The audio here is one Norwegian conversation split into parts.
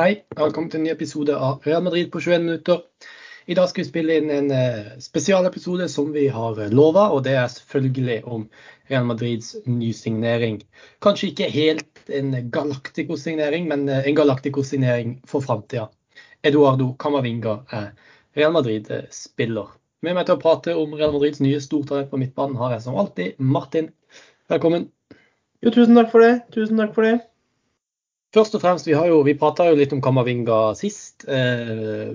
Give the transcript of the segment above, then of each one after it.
Hei, velkommen til en ny episode av Real Madrid på 21 minutter. I dag skal vi spille inn en eh, spesialepisode som vi har lova, og det er selvfølgelig om Real Madrids nysignering. Kanskje ikke helt en Galactico-signering, men eh, en Galactico-signering for framtida. Eduardo Camavinga er Real Madrid-spiller. Med meg til å prate om Real Madrids nye stortalent på midtbanen har jeg som alltid Martin. Velkommen. Jo, tusen takk for det. Tusen takk for det. Først og fremst, Vi, har jo, vi prata jo litt om Kamavinga sist. Eh,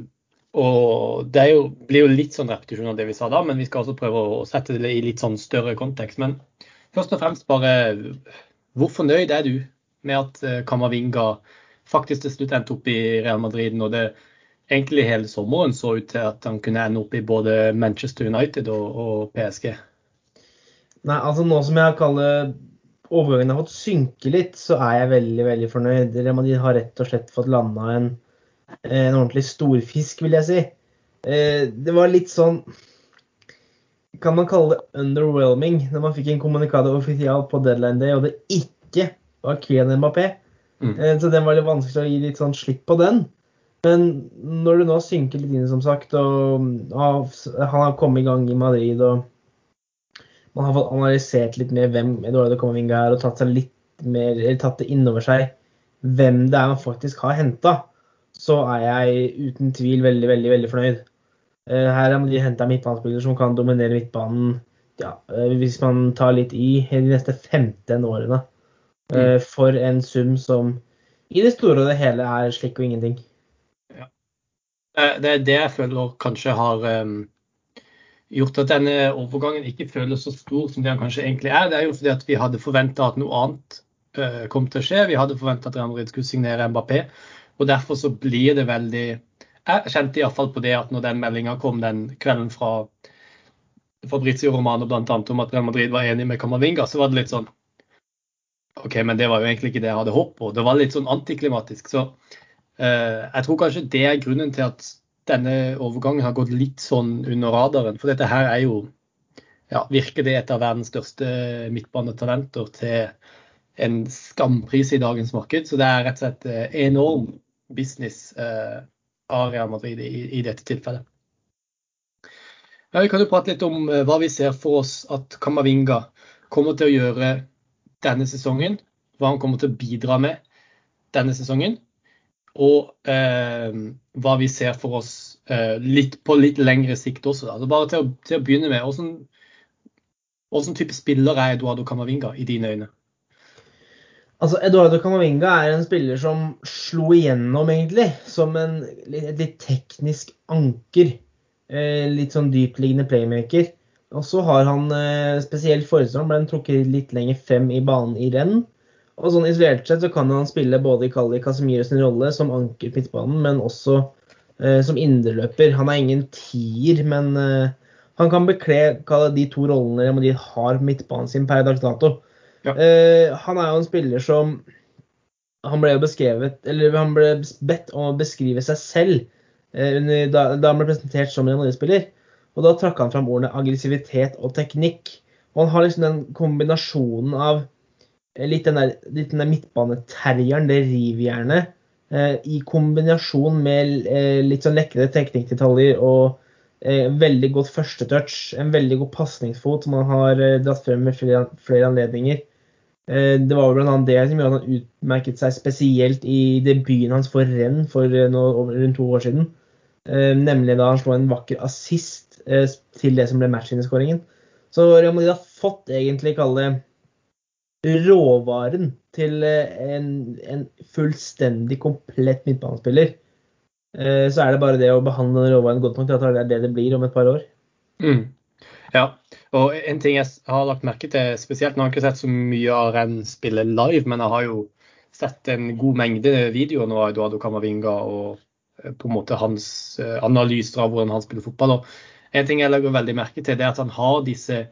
og Det jo, blir jo litt sånn repetisjon av det vi sa da, men vi skal også prøve å sette det i litt sånn større kontekst. Men først og fremst bare Hvor fornøyd er du med at eh, Kamavinga faktisk til slutt endte opp i Real Madrid, når det egentlig hele sommeren så ut til at han kunne ende opp i både Manchester United og, og PSG? Nei, altså Nå som jeg kaller overgangen har fått synke litt, så er jeg veldig veldig fornøyd. Real har rett og slett fått landa en, en ordentlig storfisk, vil jeg si. Eh, det var litt sånn Kan man kalle det underwhelming når man fikk en kommunikado offisial på deadline day, og det ikke var Kylian Mbappé. Mm. Eh, så den var litt vanskelig å gi litt sånn slipp på den. Men når du nå synker litt inn, som sagt, og, og han har kommet i gang i Madrid og man har fått analysert litt mer hvem Eduardo Camavinga er, og tatt, mer, eller tatt det innover seg hvem det er man faktisk har henta, så er jeg uten tvil veldig, veldig veldig fornøyd. Eh, her har de henta midtbanespillere som kan dominere midtbanen ja, eh, hvis man tar litt i, de neste 15 årene. Eh, mm. For en sum som i det store og det hele er slik og ingenting. Ja. Det er det jeg føler kanskje har um gjort at denne overgangen ikke føles så stor som det den kanskje egentlig er, det er jo fordi at vi hadde forventa at noe annet uh, kom til å skje. Vi hadde forventa at Real Madrid skulle signere Mbappé. Og derfor så blir det veldig Jeg kjente iallfall på det at når den meldinga kom den kvelden fra Fabrizio Romano bl.a. om at Real Madrid var enig med Camavinga, så var det litt sånn OK, men det var jo egentlig ikke det jeg hadde håp på. Det var litt sånn antiklimatisk. Så uh, jeg tror kanskje det er grunnen til at denne overgangen har gått litt sånn under radaren. For dette her er jo ja, virker det et av verdens største midtbanetalenter til en skampris i dagens marked. Så det er rett og slett eh, enorm business eh, av Real Madrid i, i, dette tilfellet. Ja, vi kan jo prate litt om eh, hva vi ser for oss at Kamavinga kommer til å gjøre denne sesongen. Hva han kommer til å bidra med denne sesongen og eh, hva vi ser for oss eh, litt, på litt lengre sikt også. Altså bare til å, til å, begynne med, hvordan type spiller er Eduardo Camavinga i dine øyne? Altså, Eduardo Camavinga er en spiller som slo igjennom, egentlig, som en et litt teknisk anker. Eh, litt sånn dyptliggende playmaker. Og så har han eh, spesielt forrige ble han trukket litt lenger frem i banen i renn. Og sånn Isolert sett så kan han spille både i Kali Casemiro sin rolle som anker på midtbanen, men også eh, som indreløper. Han er ingen tier, men eh, han kan bekle de to rollene de har på midtbanen sin per dags dato. Ja. Eh, han er jo en spiller som Han ble beskrevet Eller han ble bedt om å beskrive seg selv eh, under, da, da, han ble presentert som en spiller Og da trakk han fram ordene aggressivitet og teknikk. Og han har liksom den kombinasjonen av litt den der, litt den der midtbaneterrieren, det rivjernet, eh, i kombinasjon med eh, litt sånn lekre teknikkdetaljer og eh, veldig godt førstetouch, en veldig god pasningsfot som han har eh, dratt frem med flere, flere anledninger. Eh, det var bl.a. det som gjorde at han utmerket seg spesielt i debuten hans for renn for eh, nå, rundt to år siden. nemlig da han slo en vakker assist til det som ble matchvinnerskåringen. Så Real Madrid har fått egentlig kalle det råvaren til eh, en, en fullstendig komplett midtbanespiller, eh, så er det bare det å behandle den råvaren godt nok til at det er det det blir om et par år. Mm. Ja, og en ting jeg har lagt merke til, spesielt nå har jeg ikke sett så mye av Renn spille live, men jeg har jo sett en god mengde videoer nå av Eduardo Camavinga og eh, på en måte hans analyser av hvordan han spiller fotball. Og en ting jeg legger veldig merke til, det er at han har disse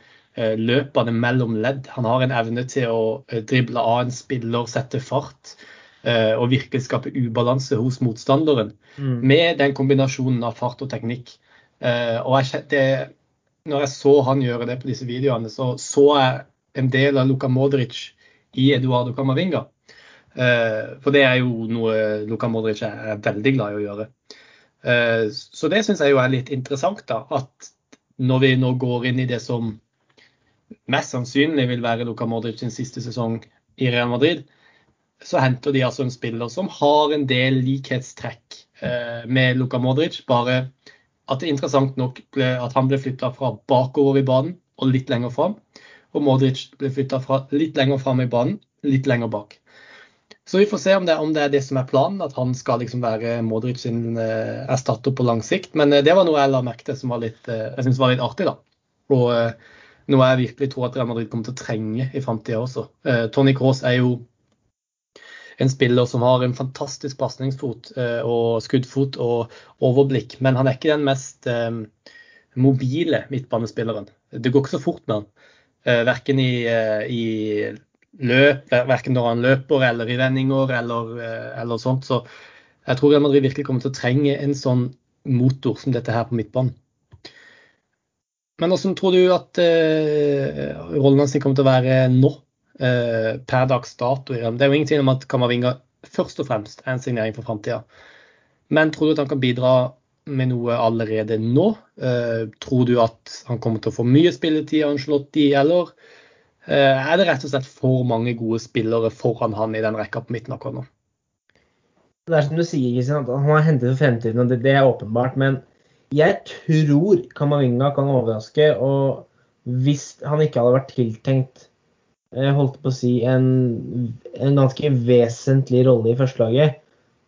løpende mellom ledd. Han har en evne til å eh, drible av en spiller, sette fart eh, og virkelig skape ubalanse hos motstanderen. Mm. Med den kombinasjonen av fart og teknikk. Og jeg, det, når jeg så han gjøre det på disse videoene, så så jeg en del av Luka Modric i Eduardo Camavinga. Eh, for det er jo noe Luka Modric er veldig glad i å gjøre. Eh, så det syns jeg jo er litt interessant, da. At når vi nå går inn i det som mest sannsynlig vil være Luka Modric sin siste sesong i Real Madrid, så henter de altså en spiller som har en del likhetstrekk eh, med Luka Modric. Bare at det er interessant nok ble, at han ble flytta fra bakover i banen og litt lenger fram. Og Modric ble flytta fra litt lenger fram i banen, litt lenger bak. Så vi får se om det, om det, er det som er planen, at han skal liksom være Modric sin eh, erstatter på lang sikt. Men eh, det var noe jeg la merke til som var litt, eh, jeg synes var litt artig. da. Og eh, noe jeg virkelig tror at Real Madrid kommer til å trenge i framtida også. Eh, Tony Cross er jo en spiller som har en fantastisk pasningsfot eh, og skuddfot og overblikk, men han er ikke den mest eh, mobile midtbanespilleren. Det går ikke så fort med han. Eh, verken i, i løp, verken når han løper eller i vendinger eller, eller sånt. Så jeg tror Real Madrid virkelig kommer til å trenge en sånn motor som dette her på midtbanen. Men hvordan tror du at uh, rollen hans kommer til å være nå? uh, per dags dato. Det er jo ingen tvil om at Kamavinga først og fremst er en signering for framtida. Men tror du at han kan bidra med noe allerede nå? Uh, tror du at han kommer til å få mye spilletid av Angelotti, eller er det rett og slett for mange gode spillere foran han i den rekka på midten akkurat nå? Det er som du sier, Kristian, han har hentet for fremtiden, og det, det er åpenbart. Men jeg tror Kamavinga kan overraske. Og hvis han ikke hadde vært tiltenkt holdt på å si, en, en ganske vesentlig rolle i førstelaget.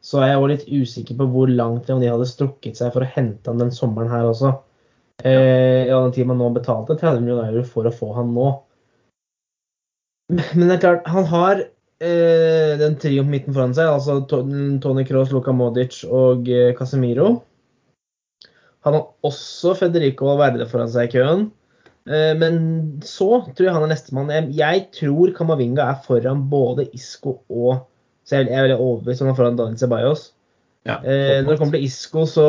Så er jeg òg litt usikker på hvor langt de hadde strukket seg for å hente han den sommeren her også. Eh, I all den tid man nå betalte 30 millioner euro for å få han nå. Men det er klart, han har eh, den trioen på midten foran seg, altså Tony Cross, Luka Modic og eh, Casemiro. Han har også Federico Valverde foran seg i køen. Eh, men så tror jeg han er nestemann. Jeg tror Kamavinga er foran både Isco og Så jeg er veldig overbevist om han er foran Daniel Ceballos. Ja, eh, Når det kommer til Isco, så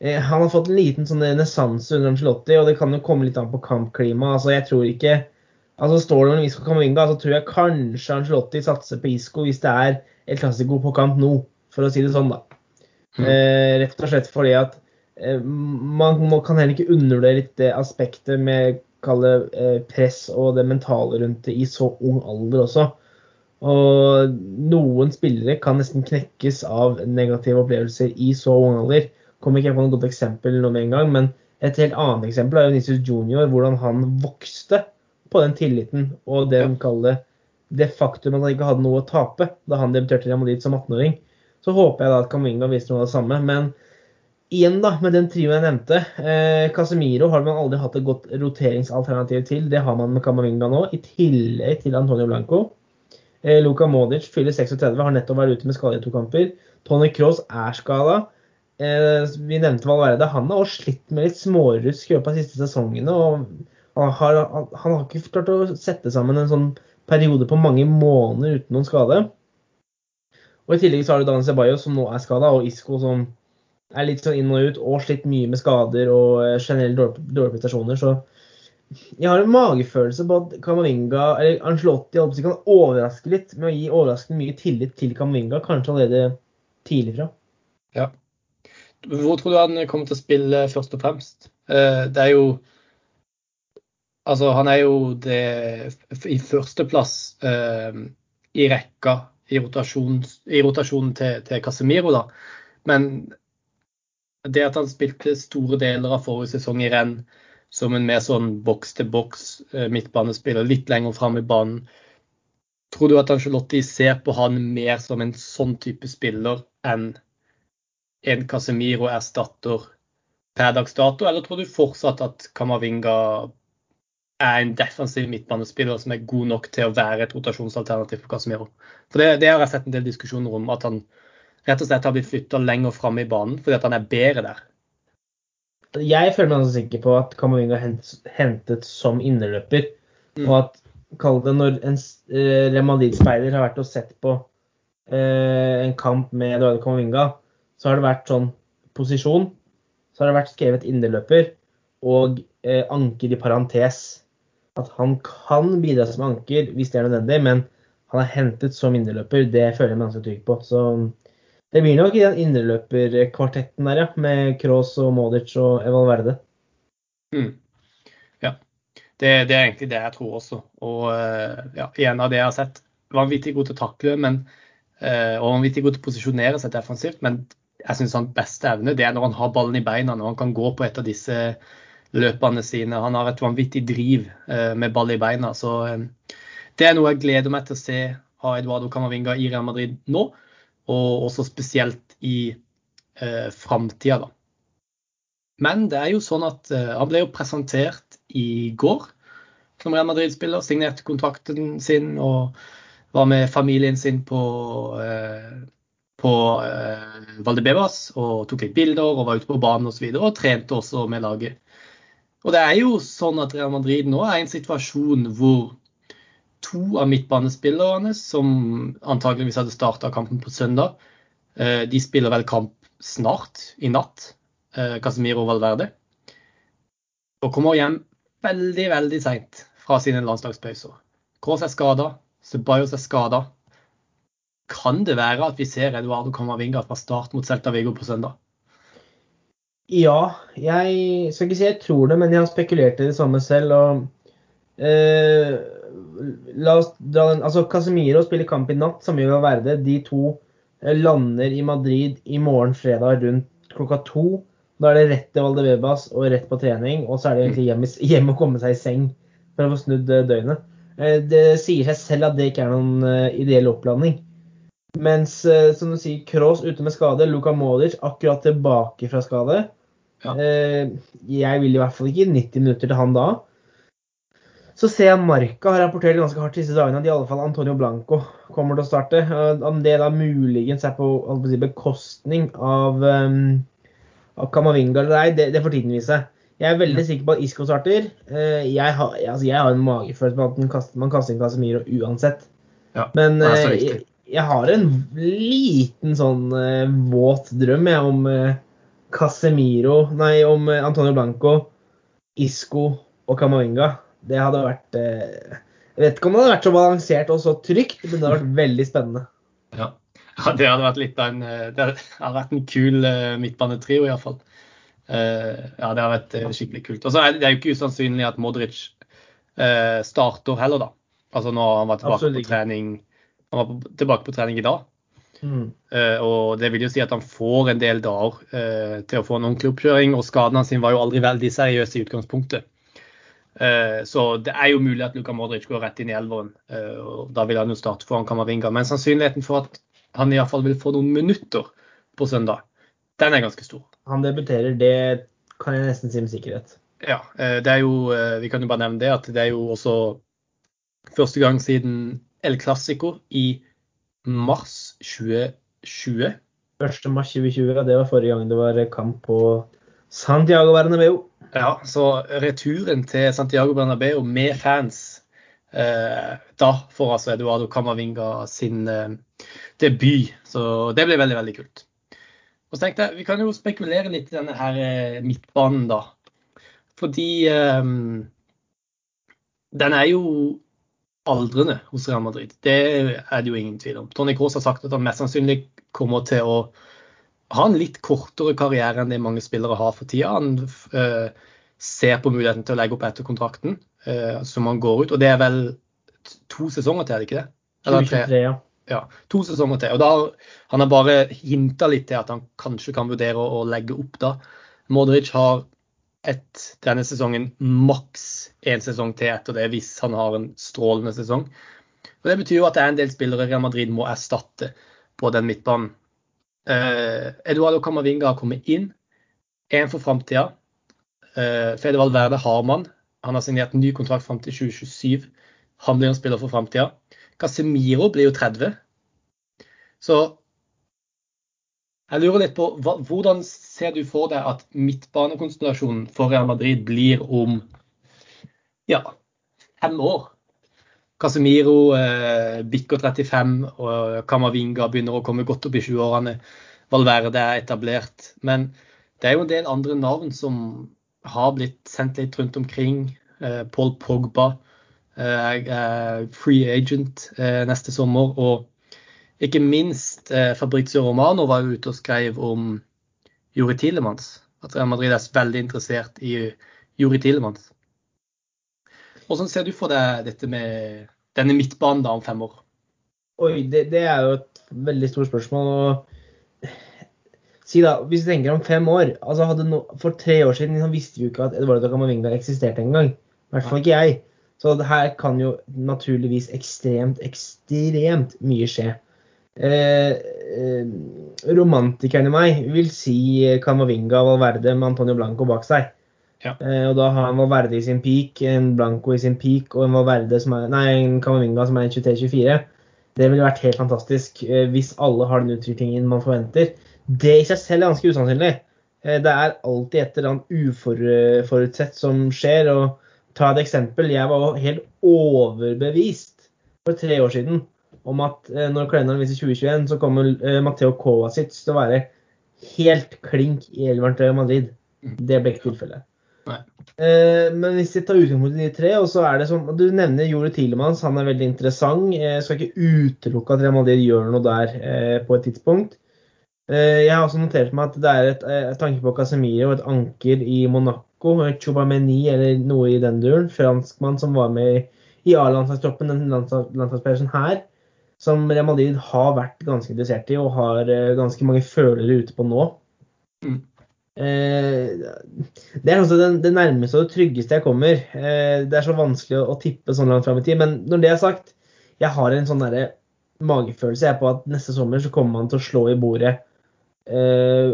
eh, Han har fått en liten sånn renessanse under Angelotti, og det kan jo komme litt an på kampklima. Altså, jeg tror ikke Altså, Står det mellom Isco og Kamavinga, så tror jeg kanskje Angelotti satser på Isco hvis det er et klassiko på kamp nå, for å si det sånn, da. Mm. Rett og slett fordi at Eh, man kan heller ikke undervurdere det aspektet med kalle eh, press og det mentale rundt det i så ung alder også. Og noen spillere kan nesten knekkes av negative opplevelser i så ung alder. Kommer ikke på noe godt eksempel nå med en gang, men et helt annet eksempel er Venicius Junior, hvordan han vokste på den tilliten og det de kaller det faktum at han ikke hadde noe å tape da han debuterte i Real Madrid som 18-åring. Så håper jeg da at Caminga viser noe av det samme. men igjen da, med den trioen jeg nevnte. Eh, Casemiro har man aldri hatt et godt roteringsalternativ til. Det har man med Camavinga nå, i tillegg til Antonio Blanco. Eh, Luka Modic fyller 36, har nettopp vært ute med skade i to kamper. Tony Cross er skada. Eh, vi nevnte Valverde. Han har også slitt med litt smårusk i løpet av de siste sesongene. og han har, han har ikke klart å sette sammen en sånn periode på mange måneder uten noen skade. Og I tillegg så har du Daniel Ceballos, som nå er skada, og Isco, som er litt sånn inn og ut og slitt mye med skader og eh, generelt dårlige, prestasjoner. Så jeg har en magefølelse på at Kamavinga, eller Angelotti kan overraske litt med å gi overraskende mye tillit til Kamavinga, kanskje allerede tidlig fra. Ja. Hvor tror du han kommer til å spille først og fremst? Eh, det er jo Altså, han er jo det i førsteplass uh, i rekka i rotasjonen til, til Casemiro, da. Men det at han spilte store deler av forrige sesong i renn som en mer sånn boks-til-boks eh, midtbanespiller, litt lenger fram i banen. Tror du at Angelotti ser på han mer som en sånn type spiller enn en Casemiro-erstatter per dags dato, eller tror du fortsatt at Kamavinga er en defensiv midtbanespiller som er god nok til å være et rotasjonsalternativ for Casemiro? For det, det har jeg sett en del diskusjoner om, at han rett og slett har blitt flytta lenger fram i banen fordi at han er bedre der? Jeg føler meg altså sikker på at Kamavinga er hentet som innerløper. Mm. Og at kall det når en uh, Real Madrid-speider har vært og sett på uh, en kamp med Eduardo Kamavinga, så har det vært sånn posisjon. Så har det vært skrevet innerløper og uh, anker i parentes. At han kan bidra som anker hvis det er nødvendig, men han er hentet som indreløper, det føler jeg meg ganske trygg på. Så det blir nok i den indreløperkvartetten der, ja. Med Kroos og Modic og Evald Verde. Mm. Ja. Det, det, er egentlig det jeg tror også. Og eh, ja, igjen av det jeg har sett, vanvittig god til å takle, men, eh, og vanvittig god til å posisjonere seg defensivt. Men jeg syns hans beste evne det er når han har ballen i beina, når han kan gå på et av disse løpene sine. Han har et vanvittig driv eh, med ball i beina. så det er noe jeg gleder meg til å se av Eduardo Camavinga i Real Madrid nå, og også spesielt i eh, framtida, da. Men det er jo sånn at eh, han ble jo presentert i går som Real Madrid-spiller. Signerte kontrakten sin og var med familien sin på, eh, på eh, Valdebebas og tok litt bilder og var ute på banen osv. Og, så og trente også med laget. Og det er jo sånn at Real Madrid nå er i en situasjon hvor to av midtbanespillerne som antageligvis hadde starta kampen på søndag, eh, de spiller vel kamp snart, i natt, eh, Casemiro Valverde. Og kommer hjem veldig, veldig seint fra sine landslagspauser. Kroos er skada, Ceballos er skada. Kan det være at vi ser Eduardo Camavinga fra start mot Celta Vigo på søndag? Ja, jeg skal ikke si jeg tror det, men jeg har spekulert i det samme selv. og eh, la oss dra den, altså Casemiro spiller kamp i natt, som gjør Verde. De to eh, lander i Madrid i morgen fredag rundt klokka to. Da er det rett til Valdebebas og rett på trening, og så er det egentlig hjem, hjem å komme seg i seng for å få snudd eh, døgnet. Eh, det sier seg selv at det ikke er noen ideell opplanding. Mens som du sier, Kroos ute med skade, Luka Modic akkurat tilbake fra skade. Ja. Jeg vil i hvert fall ikke 90 minutter til han da. Så ser jeg Marca har rapportert ganske hardt disse dagene at i alle fall Antonio Blanco kommer til å starte. Om det da muligens er på si, bekostning av, um, av Kamavinga eller ei, det, det får tiden vise. Jeg er veldig sikker på at Isco starter. Uh, jeg, har, altså, jeg har en magefølelse på at kaster, man kaster inn Casemiro uansett. Ja, Men uh, jeg, jeg, har en liten sånn uh, våt drøm jeg, om Casemiro Nei, om Antonio Blanco, Isco og Camavinga det hadde vært eh, Jeg vet ikke om det hadde vært så balansert og så trygt, men det hadde vært veldig spennende. Ja, ja det hadde vært litt av en eh, Det hadde vært en kul uh, midtbanetrio, iallfall. Uh, ja, det hadde vært skikkelig kult. Og så er det, jo ikke usannsynlig at Modric uh, starter heller, da. Altså når han var tilbake Absolutt. på trening Han var på, tilbake på trening i dag. Mm. Uh, og det vil jo si at han får en del dager til å få en ordentlig oppkjøring. Og skadene hans var jo aldri veldig seriøse i utgangspunktet. Eh, så det er jo mulig at Luka Modric går rett inn i elveren. Eh, og Da vil han jo starte foran Kamavinga. Men sannsynligheten for at han iallfall vil få noen minutter på søndag, den er ganske stor. Han debuterer, det kan jeg nesten si med sikkerhet. Ja, eh, det er jo, vi kan jo bare nevne det, at det er jo også første gang siden El Clásico i mars 2020. 1. mars 2020, det var forrige gang det var kamp på Santiago Bernabeu. Ja, så returen til Santiago Bernabeu med fans eh, da får altså Eduardo Camavinga sin eh, debut. Så det blir veldig, veldig kult. Og så tenkte jeg, Vi kan jo spekulere litt i denne her eh, midtbanen, da. Fordi eh, den er jo aldrende hos Real Madrid. Det er det jo ingen tvil om. Tony Cross har sagt at han mest sannsynlig kommer til å har en litt kortere karriere enn det mange spillere har for tida. Han uh, ser på muligheten til å legge opp etter kontrakten uh, som han går ut. Og det er vel to sesonger til, er det ikke det? Eller 2023, ja. ja. To sesonger til. Og da Han har bare hinta litt til at han kanskje kan vurdere å, å legge opp da. Modric har et, denne sesongen maks én sesong til etter det, hvis han har en strålende sesong. Og Det betyr jo at det er en del spillere Real Madrid må erstatte på den midtbanen. Eh, Eduardo Camavinga har kommet inn. Én for framtida. Eh, Fede Valverde har man. Han har signert ny kontrakt fram til 2027. Han blir en spiller for framtida. Casemiro blir jo 30. Så jeg lurer litt på hva, hvordan ser du for deg at midtbanekonstellasjonen for Real Madrid blir om ja, fem år? Casemiro eh, bikker 35, og Camavinga begynner å komme godt opp i 20-årene. Valverde er etablert. Men det er jo en del andre navn som har blitt sendt litt rundt omkring. Eh, Paul Pogba. eh, er free agent neste sommer. Og ikke minst Fabrizio Romano var jo ute og skrev om Juri Tilemans. At Real Madrid er veldig interessert i Juri Tilemans. Hvordan ser du for deg dette med denne midtbanen da om fem år? Oi, det, det er jo et veldig stort spørsmål. Si da, Hvis du tenker om fem år altså no, For tre år siden liksom, visste vi jo ikke at Eduardo Camavinga eksisterte engang. I hvert fall ikke jeg. Så her kan jo naturligvis ekstremt, ekstremt mye skje. Eh, eh, romantikeren i meg vil si Camavinga Valverde med Antonio Blanco bak seg. Ja. Eh, og da har han Valverde i sin peak, en Blanco i sin peak og en Valverde som er, nei, en Camavinga som er 23-24. Det ville vært helt fantastisk eh, hvis alle har den utviklingen man forventer. Det i seg selv er ganske usannsynlig. Eh, det er alltid et eller annet uforutsett som skjer. og Ta et eksempel. Jeg var helt overbevist for tre år siden om at når kalenderen viser 2021, så kommer Matheo Kovacic til å være helt klink i elveren til Madrid. Mm. Det ble ikke tilfellet. Eh, men hvis vi tar utgangspunkt i de tre, og så er det som Du nevner Jore Tilemans, han er veldig interessant. Jeg skal ikke utelukke at Real Madrid gjør noe der eh, på et tidspunkt. Eh, jeg har også notert meg at det er et, et tanke på Casemiro et anker i Monaco. Chubameni eller noe i den duren. Franskmann som var med i A-landslagstroppen, den landslagsspilleren her. Som Real Madrid har vært ganske interessert i og har ganske mange følere ute på nå. Mm. Eh, det er altså det, nærmeste og det tryggeste jeg kommer. Eh, det er så vanskelig å, tippe sånn langt fram i tid. Men når det er sagt, jeg har en sånn derre magefølelse jeg på at neste sommer så kommer man til å slå i bordet eh,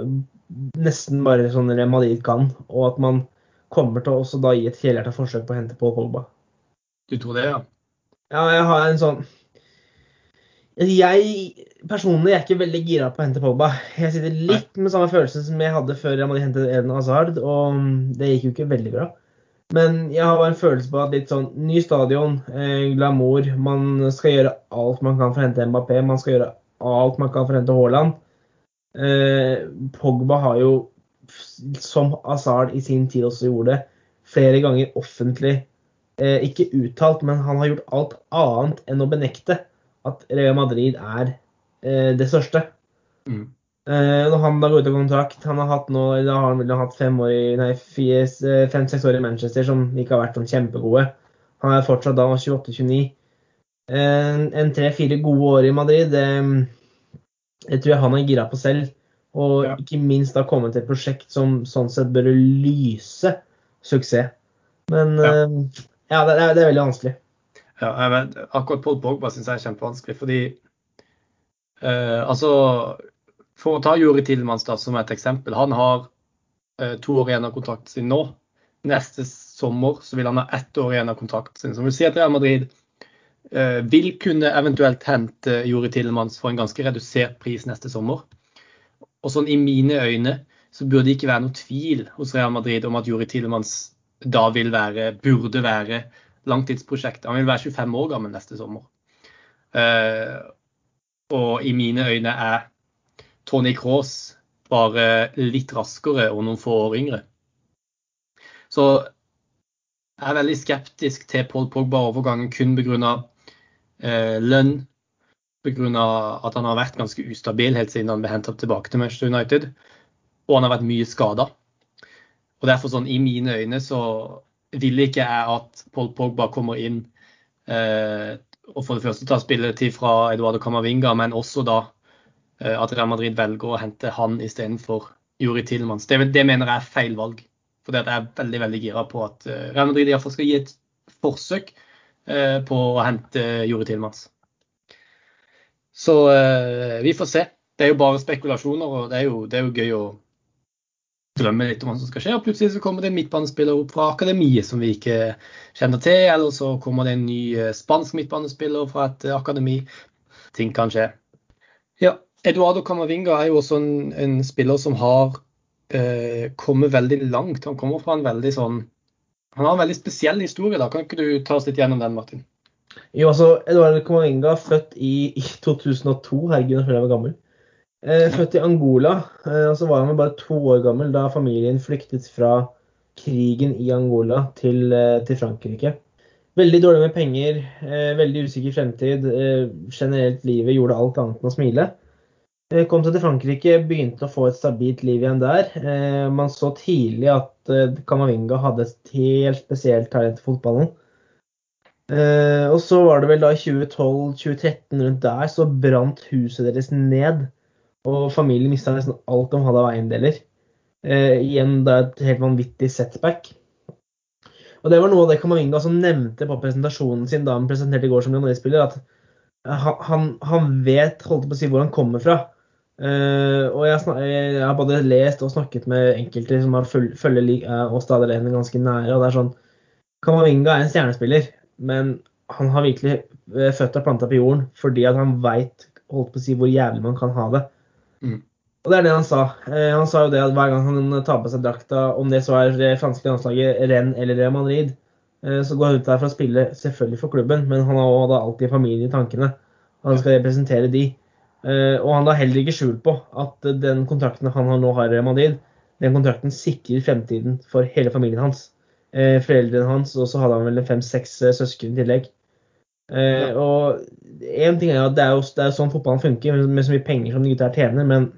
nesten bare sånn Real Madrid kan. Og at man kommer til å også da gi et helhjertet forsøk på å hente på Pogba. Du tror det, ja? Ja, jeg har en sånn jeg personlig er ikke veldig gira på å hente Pogba. Jeg sitter litt med samme følelse som jeg hadde før jeg måtte hente Eden Hazard, og det gikk jo ikke veldig bra. Men jeg har bare en følelse på at litt sånn ny stadion, eh, glamour Man skal gjøre alt man kan for å hente Mbappé. Man skal gjøre alt man kan for å hente Haaland. Eh, Pogba har jo, som Hazard i sin tid også gjorde, flere ganger offentlig eh, ikke uttalt, men han har gjort alt annet enn å benekte at Real Madrid er eh, det største. Mm. Eh, når han da går ut av kontrakt Han har hatt nå, da har han, hatt fem år i, nei, eh, fem-seks år i Manchester som ikke har vært sånn kjempegode. Han er fortsatt da 28-29. En, en tre-fire gode år i Madrid, det, det, tror jeg han er gira på selv. Og ja. ikke minst da komme til et prosjekt som sånn sett bør lyse suksess. Men ja, eh, ja det, det, er veldig vanskelig. Ja, jeg vet, akkurat Paul Pogba syns jeg er kjempevanskelig, fordi uh, altså For å ta Juri Tidemanns som et eksempel. Han har uh, to år igjen av kontrakten sin nå. Neste sommer så vil han ha ett år igjen av kontrakten sin. Som vil si at Real Madrid uh, vil kunne eventuelt hente Juri Tidemanns for en ganske redusert pris neste sommer. Og sånn i mine øyne så burde det ikke være noe tvil hos Real Madrid om at Juri Tidemanns da vil være, burde være langtidsprosjekt. Han vil være 25 år gammel neste sommer. Uh, og i mine øyne er Tony Cross bare litt raskere og noen få år yngre. Så jeg er veldig skeptisk til Paul Pogba-overgangen kun pga. Uh, lønn. Pga. at han har vært ganske ustabil helt siden han ble hentet tilbake til Manchester United. Og han har vært mye skada. Og derfor sånn, I mine øyne så vil ikke jeg at Paul Pogba kommer inn eh, og for det første tar spilletid fra Eduardo Camavinga, men også da eh, at Real Madrid velger å hente han istedenfor Juri Tilmans. Det, det, mener jeg er feil valg. For jeg er veldig veldig gira på at eh, Real Madrid iallfall skal gi et forsøk eh, på å hente Juri Tilmans. Så eh, vi får se. Det er jo bare spekulasjoner, og det er jo, det er jo gøy å drømmer litt om hva som skal skje. Og plutselig så kommer det en midtbanespiller opp fra akademiet som vi ikke kjenner til. Eller så kommer det en ny eh, spansk midtbanespiller fra et eh, akademi. Ting kan skje. Ja, Eduardo Camavinga er jo også en, en spiller som har eh, kommet veldig langt. Han kommer fra en veldig sånn Han har en veldig spesiell historie. da. Kan ikke du ta oss litt gjennom den, Martin? Jo, altså, Eduardo Camavinga, født i, i 2002. Herregud, jeg føler jeg var gammel. Eh, født i Angola. Eh, og så var han bare to år gammel da familien flyktet fra krigen i Angola til, eh, til Frankrike. Veldig dårlig med penger, veldig usikker fremtid. Generelt livet gjorde alt annet enn å smile. Kom seg til Frankrike, begynte å få et stabilt liv igjen der. Man så tidlig at Kamavinga hadde et helt spesielt talent til fotballen. Eh, og så var det vel da i 2012-2013 rundt der så brant huset deres ned. Og familien mista nesten alt de hadde av eiendeler. Eh, igjen da et helt vanvittig setback. Og det var noe av det Kamavinga som nevnte på presentasjonen sin da han presenterte i går som Leonardo-spiller, at han, han, vet holdt på å si, hvor han kommer fra. Uh, og jeg, jeg, har både lest og snakket med enkelte som har følger oss da alene ganske nære. og det er sånn, Kamavinga er en stjernespiller, men han har virkelig født føtta planta på jorden fordi at han veit si, hvor jævlig man kan ha det. Mm. Og det er det han sa. Uh, han sa jo det at hver gang han tar på seg drakta, om det så er det franske landslaget Rennes eller Real Madrid, så går han ut der for å spille selvfølgelig for klubben, men han har også alltid familien i tankene. Han skal representere de. Eh, og han la heller ikke skjul på at den kontrakten han nå har i Madrid, den kontrakten sikrer fremtiden for hele familien hans. Eh, foreldrene hans, og så hadde han vel fem-seks eh, søsken i tillegg. Ja. Og én ting er at det er jo det er sånn fotballen funker, med så mye penger som de gutta her tjener, men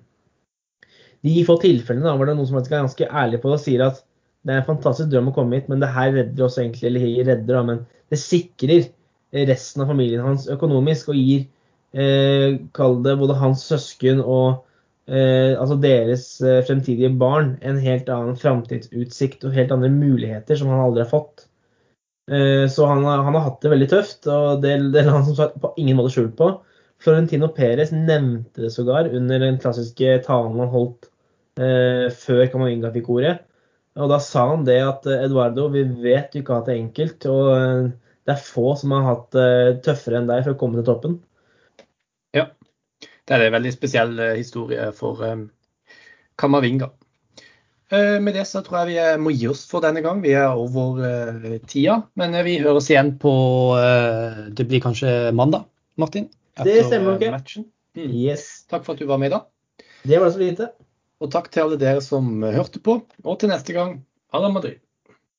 de få tilfellene da, var det noen som er ganske ærlig på det og sier at det er en fantastisk drøm å komme hit, men det her redder oss egentlig, eller redder, da, men det sikrer resten av familien hans økonomisk og gir eh, kall det både hans søsken og eh, altså deres eh, fremtidige barn en helt annen framtidsutsikt og helt andre muligheter som han aldri har fått. Eh, så han han har, hatt det veldig tøft, og det, det la han som sagt på ingen måte skjul på. Florentino Perez nevnte det sågar under den klassiske talen han holdt eh, før Camavinga fikk ordet. Og da sa han det at eh, Eduardo, vi vet du ikke har hatt det enkelt. Og eh, det er få som har hatt det tøffere enn deg for å komme til toppen. Ja, det er en veldig spesiell historie for um, Kamavinga. Uh, med det så tror jeg vi må gi oss for denne gang. Vi er over uh, tida. Men vi høres igjen på uh, Det blir kanskje mandag, Martin? det stemmer nok. Okay. Mm. Yes. Takk for at du var med i dag. Det var så lite. Og takk til alle dere som hørte på. Og til neste gang, la Madrid.